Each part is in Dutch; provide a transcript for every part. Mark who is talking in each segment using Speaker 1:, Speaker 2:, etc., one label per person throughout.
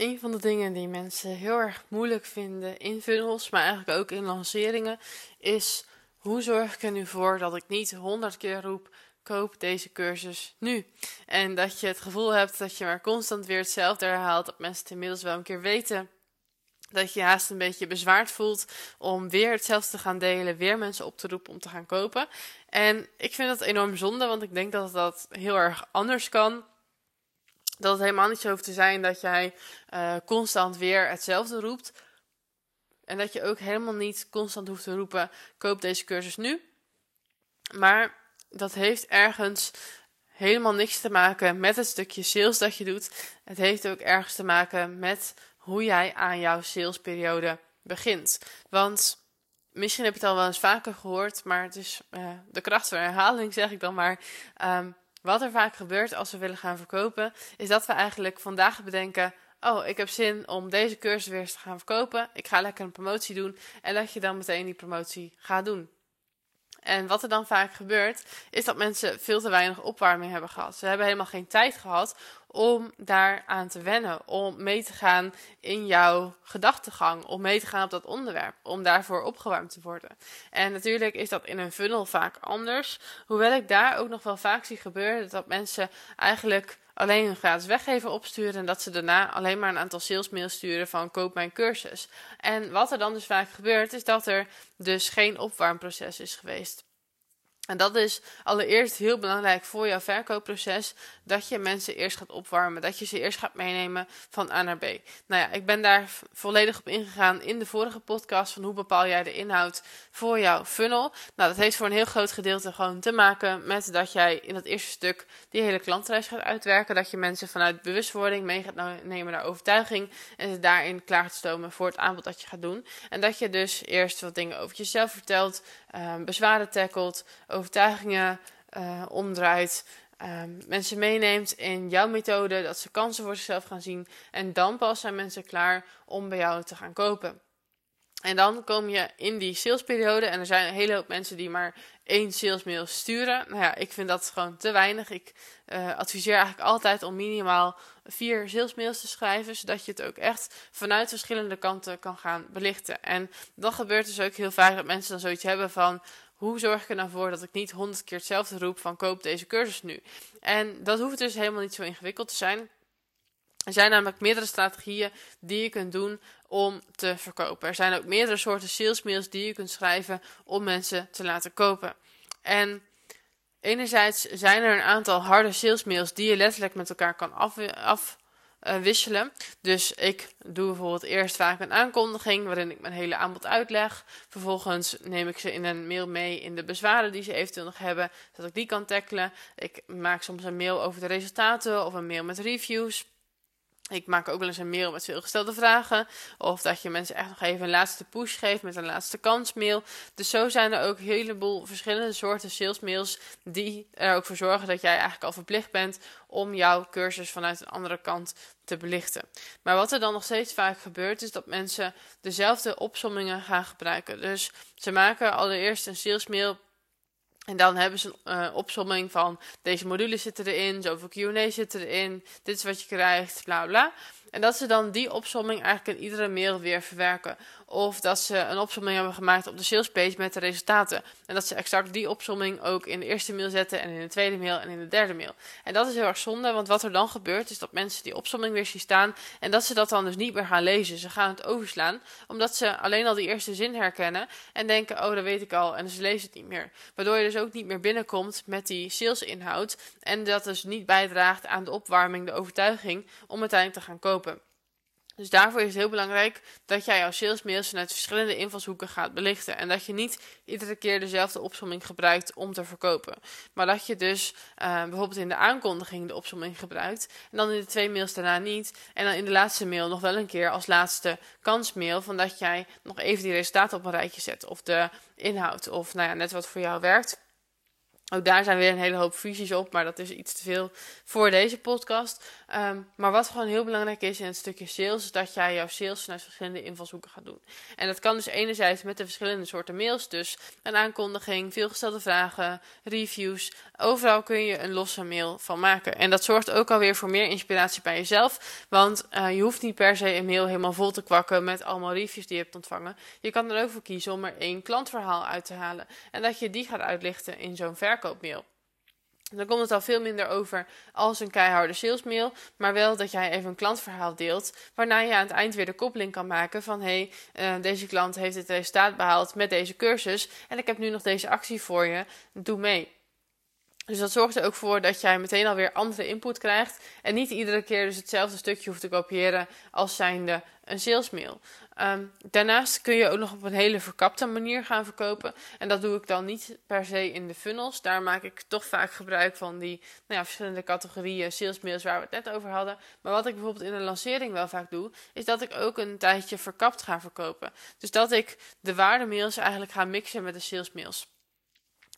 Speaker 1: een van de dingen die mensen heel erg moeilijk vinden in funnels, maar eigenlijk ook in lanceringen, is hoe zorg ik er nu voor dat ik niet honderd keer roep: koop deze cursus nu. En dat je het gevoel hebt dat je maar constant weer hetzelfde herhaalt, dat mensen het inmiddels wel een keer weten. Dat je haast een beetje bezwaard voelt om weer hetzelfde te gaan delen, weer mensen op te roepen om te gaan kopen. En ik vind dat enorm zonde, want ik denk dat dat heel erg anders kan dat het helemaal niet zo hoeft te zijn dat jij uh, constant weer hetzelfde roept. En dat je ook helemaal niet constant hoeft te roepen: koop deze cursus nu. Maar dat heeft ergens helemaal niks te maken met het stukje sales dat je doet. Het heeft ook ergens te maken met hoe jij aan jouw salesperiode begint. Want misschien heb je het al wel eens vaker gehoord, maar het is uh, de kracht van herhaling, zeg ik dan maar. Um, wat er vaak gebeurt als we willen gaan verkopen, is dat we eigenlijk vandaag bedenken: Oh, ik heb zin om deze cursus weer eens te gaan verkopen. Ik ga lekker een promotie doen. En dat je dan meteen die promotie gaat doen. En wat er dan vaak gebeurt, is dat mensen veel te weinig opwarming hebben gehad. Ze hebben helemaal geen tijd gehad om daaraan te wennen, om mee te gaan in jouw gedachtegang, om mee te gaan op dat onderwerp, om daarvoor opgewarmd te worden. En natuurlijk is dat in een funnel vaak anders, hoewel ik daar ook nog wel vaak zie gebeuren dat mensen eigenlijk alleen een gratis weggever opsturen en dat ze daarna alleen maar een aantal salesmails sturen van koop mijn cursus. En wat er dan dus vaak gebeurt is dat er dus geen opwarmproces is geweest. En dat is allereerst heel belangrijk voor jouw verkoopproces. Dat je mensen eerst gaat opwarmen. Dat je ze eerst gaat meenemen van A naar B. Nou ja, ik ben daar volledig op ingegaan in de vorige podcast. Van hoe bepaal jij de inhoud voor jouw funnel. Nou, dat heeft voor een heel groot gedeelte gewoon te maken met dat jij in dat eerste stuk die hele klantreis gaat uitwerken. Dat je mensen vanuit bewustwording mee gaat nemen naar overtuiging. En ze daarin klaar te stomen voor het aanbod dat je gaat doen. En dat je dus eerst wat dingen over jezelf vertelt. Um, bezwaren tackelt overtuigingen uh, omdraait. Um, mensen meeneemt in jouw methode, dat ze kansen voor zichzelf gaan zien. En dan pas zijn mensen klaar om bij jou te gaan kopen. En dan kom je in die salesperiode en er zijn een hele hoop mensen die maar één salesmail sturen. Nou ja, ik vind dat gewoon te weinig. Ik uh, adviseer eigenlijk altijd om minimaal vier salesmails te schrijven, zodat je het ook echt vanuit verschillende kanten kan gaan belichten. En dan gebeurt dus ook heel vaak dat mensen dan zoiets hebben van, hoe zorg ik er nou voor dat ik niet honderd keer hetzelfde roep van koop deze cursus nu? En dat hoeft dus helemaal niet zo ingewikkeld te zijn. Er zijn namelijk meerdere strategieën die je kunt doen om te verkopen. Er zijn ook meerdere soorten salesmails die je kunt schrijven om mensen te laten kopen. En enerzijds zijn er een aantal harde salesmails die je letterlijk met elkaar kan af, af wisselen. Dus ik doe bijvoorbeeld eerst vaak een aankondiging waarin ik mijn hele aanbod uitleg. Vervolgens neem ik ze in een mail mee in de bezwaren die ze eventueel nog hebben, zodat ik die kan tackelen. Ik maak soms een mail over de resultaten of een mail met reviews. Ik maak ook wel eens een mail met veel gestelde vragen. Of dat je mensen echt nog even een laatste push geeft met een laatste kansmail. Dus zo zijn er ook een heleboel verschillende soorten salesmails. Die er ook voor zorgen dat jij eigenlijk al verplicht bent om jouw cursus vanuit een andere kant te belichten. Maar wat er dan nog steeds vaak gebeurt, is dat mensen dezelfde opsommingen gaan gebruiken. Dus ze maken allereerst een salesmail en dan hebben ze een uh, van deze modules zitten erin, zoveel Q&A zitten erin, dit is wat je krijgt, bla bla. En dat ze dan die opsomming eigenlijk in iedere mail weer verwerken. Of dat ze een opsomming hebben gemaakt op de salespage met de resultaten. En dat ze exact die opsomming ook in de eerste mail zetten en in de tweede mail en in de derde mail. En dat is heel erg zonde, want wat er dan gebeurt is dat mensen die opsomming weer zien staan en dat ze dat dan dus niet meer gaan lezen. Ze gaan het overslaan, omdat ze alleen al die eerste zin herkennen en denken, oh dat weet ik al en ze lezen het niet meer. Waardoor je dus ook niet meer binnenkomt met die salesinhoud en dat dus niet bijdraagt aan de opwarming, de overtuiging om uiteindelijk te gaan kopen. Dus daarvoor is het heel belangrijk dat jij jouw salesmails vanuit verschillende invalshoeken gaat belichten. En dat je niet iedere keer dezelfde opsomming gebruikt om te verkopen. Maar dat je dus uh, bijvoorbeeld in de aankondiging de opsomming gebruikt. En dan in de twee mails daarna niet. En dan in de laatste mail nog wel een keer als laatste kansmail. Van dat jij nog even die resultaten op een rijtje zet. Of de inhoud. Of nou ja, net wat voor jou werkt. Ook daar zijn weer een hele hoop visies op, maar dat is iets te veel voor deze podcast. Ehm, maar wat gewoon heel belangrijk is in het stukje sales, is dat jij jouw sales vanuit verschillende invalshoeken gaat doen. En dat kan dus enerzijds met de verschillende soorten mails, dus een aankondiging, veelgestelde vragen, reviews. Overal kun je een losse mail van maken. En dat zorgt ook alweer voor meer inspiratie bij jezelf, want uh, je hoeft niet per se een mail helemaal vol te kwakken met allemaal reviews die je hebt ontvangen. Je kan er ook voor kiezen om er één klantverhaal uit te halen en dat je die gaat uitlichten in zo'n verkoopmail. Dan komt het al veel minder over als een keiharde salesmail, maar wel dat jij even een klantverhaal deelt, waarna je aan het eind weer de koppeling kan maken van hé, hey, uh, deze klant heeft het resultaat behaald met deze cursus en ik heb nu nog deze actie voor je, doe mee. Dus dat zorgt er ook voor dat jij meteen alweer andere input krijgt. En niet iedere keer dus hetzelfde stukje hoeft te kopiëren als zijnde een salesmail. Um, daarnaast kun je ook nog op een hele verkapte manier gaan verkopen. En dat doe ik dan niet per se in de funnels. Daar maak ik toch vaak gebruik van die nou ja, verschillende categorieën salesmails waar we het net over hadden. Maar wat ik bijvoorbeeld in een lancering wel vaak doe, is dat ik ook een tijdje verkapt ga verkopen. Dus dat ik de waardemails eigenlijk ga mixen met de salesmails.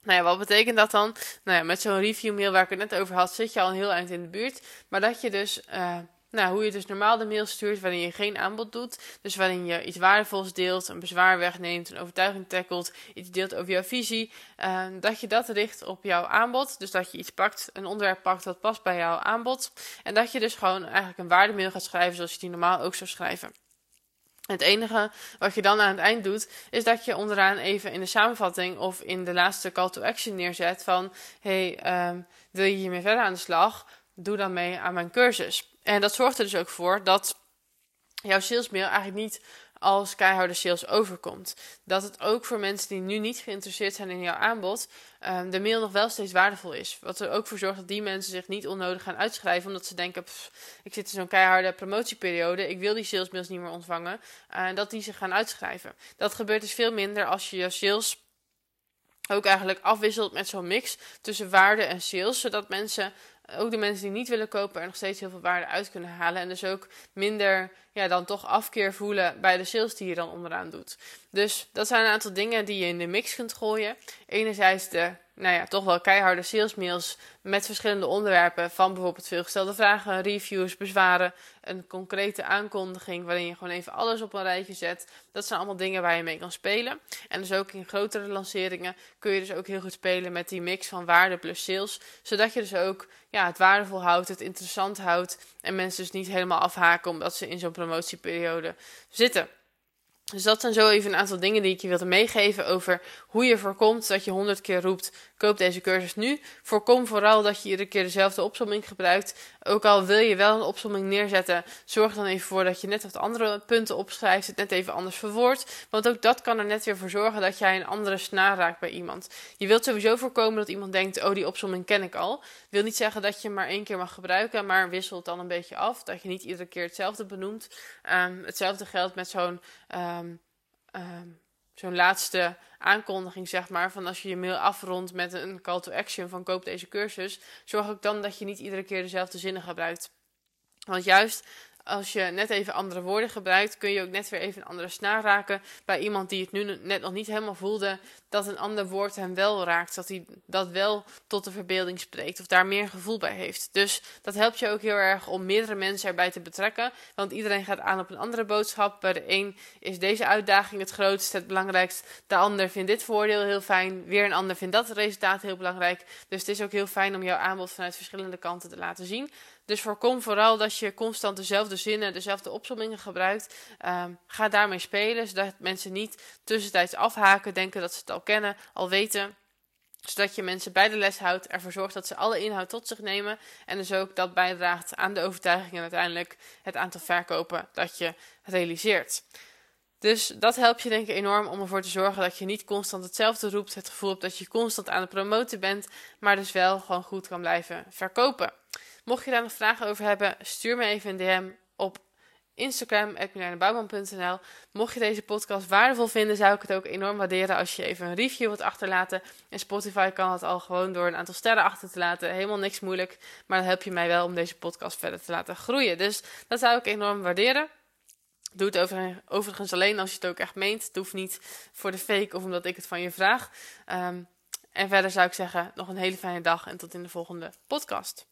Speaker 1: Nou ja, wat betekent dat dan? Nou ja, met zo'n review mail waar ik het net over had, zit je al een heel eind in de buurt. Maar dat je dus, uh, nou, hoe je dus normaal de mail stuurt waarin je geen aanbod doet. Dus waarin je iets waardevols deelt, een bezwaar wegneemt, een overtuiging tackelt, iets deelt over jouw visie. Uh, dat je dat richt op jouw aanbod. Dus dat je iets pakt, een onderwerp pakt dat past bij jouw aanbod. En dat je dus gewoon eigenlijk een waardemail gaat schrijven zoals je die normaal ook zou schrijven. Het enige wat je dan aan het eind doet, is dat je onderaan even in de samenvatting of in de laatste call to action neerzet van: hey, um, wil je hiermee verder aan de slag? Doe dan mee aan mijn cursus. En dat zorgt er dus ook voor dat jouw salesmail eigenlijk niet als keiharde sales overkomt. Dat het ook voor mensen die nu niet geïnteresseerd zijn in jouw aanbod, um, de mail nog wel steeds waardevol is. Wat er ook voor zorgt dat die mensen zich niet onnodig gaan uitschrijven, omdat ze denken: ik zit in zo'n keiharde promotieperiode, ik wil die salesmails niet meer ontvangen. En uh, dat die zich gaan uitschrijven. Dat gebeurt dus veel minder als je je sales ook eigenlijk afwisselt met zo'n mix tussen waarde en sales, zodat mensen ook de mensen die niet willen kopen er nog steeds heel veel waarde uit kunnen halen. En dus ook minder ja, dan toch afkeer voelen bij de sales die je dan onderaan doet. Dus dat zijn een aantal dingen die je in de mix kunt gooien. Enerzijds de nou ja, toch wel keiharde salesmails met verschillende onderwerpen. Van bijvoorbeeld veelgestelde vragen, reviews, bezwaren. Een concrete aankondiging waarin je gewoon even alles op een rijtje zet. Dat zijn allemaal dingen waar je mee kan spelen. En dus ook in grotere lanceringen kun je dus ook heel goed spelen met die mix van waarde plus sales. Zodat je dus ook ja, het waardevol houdt, het interessant houdt. En mensen dus niet helemaal afhaken omdat ze in zo'n promotieperiode zitten. Dus dat zijn zo even een aantal dingen die ik je wilde meegeven over hoe je voorkomt dat je honderd keer roept: koop deze cursus nu. Voorkom vooral dat je iedere keer dezelfde opsomming gebruikt. Ook al wil je wel een opsomming neerzetten, zorg dan even voor dat je net wat andere punten opschrijft, het net even anders verwoordt. Want ook dat kan er net weer voor zorgen dat jij een andere snaar raakt bij iemand. Je wilt sowieso voorkomen dat iemand denkt: oh, die opsomming ken ik al. Wil niet zeggen dat je hem maar één keer mag gebruiken, maar wissel het dan een beetje af. Dat je niet iedere keer hetzelfde benoemt. Um, hetzelfde geldt met zo'n. Um, um, zo'n laatste aankondiging, zeg maar, van als je je mail afrondt met een call to action van koop deze cursus, zorg ook dan dat je niet iedere keer dezelfde zinnen gebruikt. Want juist als je net even andere woorden gebruikt, kun je ook net weer even een andere snaar raken bij iemand die het nu net nog niet helemaal voelde dat een ander woord hem wel raakt, dat hij dat wel tot de verbeelding spreekt of daar meer gevoel bij heeft. Dus dat helpt je ook heel erg om meerdere mensen erbij te betrekken, want iedereen gaat aan op een andere boodschap. Bij de een is deze uitdaging het grootste, het belangrijkst. De ander vindt dit voordeel heel fijn, weer een ander vindt dat resultaat heel belangrijk. Dus het is ook heel fijn om jouw aanbod vanuit verschillende kanten te laten zien. Dus voorkom vooral dat je constant dezelfde zinnen, dezelfde opzommingen gebruikt. Um, ga daarmee spelen, zodat mensen niet tussentijds afhaken, denken dat ze het al kennen, al weten zodat je mensen bij de les houdt, ervoor zorgt dat ze alle inhoud tot zich nemen en dus ook dat bijdraagt aan de overtuiging en uiteindelijk het aantal verkopen dat je realiseert. Dus dat helpt je denk ik enorm om ervoor te zorgen dat je niet constant hetzelfde roept, het gevoel hebt dat je constant aan het promoten bent, maar dus wel gewoon goed kan blijven verkopen. Mocht je daar nog vragen over hebben, stuur me even een DM op Instagram, @milanebouwman.nl. Mocht je deze podcast waardevol vinden, zou ik het ook enorm waarderen als je even een review wilt achterlaten. En Spotify kan het al gewoon door een aantal sterren achter te laten. Helemaal niks moeilijk, maar dan help je mij wel om deze podcast verder te laten groeien. Dus dat zou ik enorm waarderen. Doe het overigens alleen als je het ook echt meent. Het hoeft niet voor de fake of omdat ik het van je vraag. Um, en verder zou ik zeggen, nog een hele fijne dag en tot in de volgende podcast.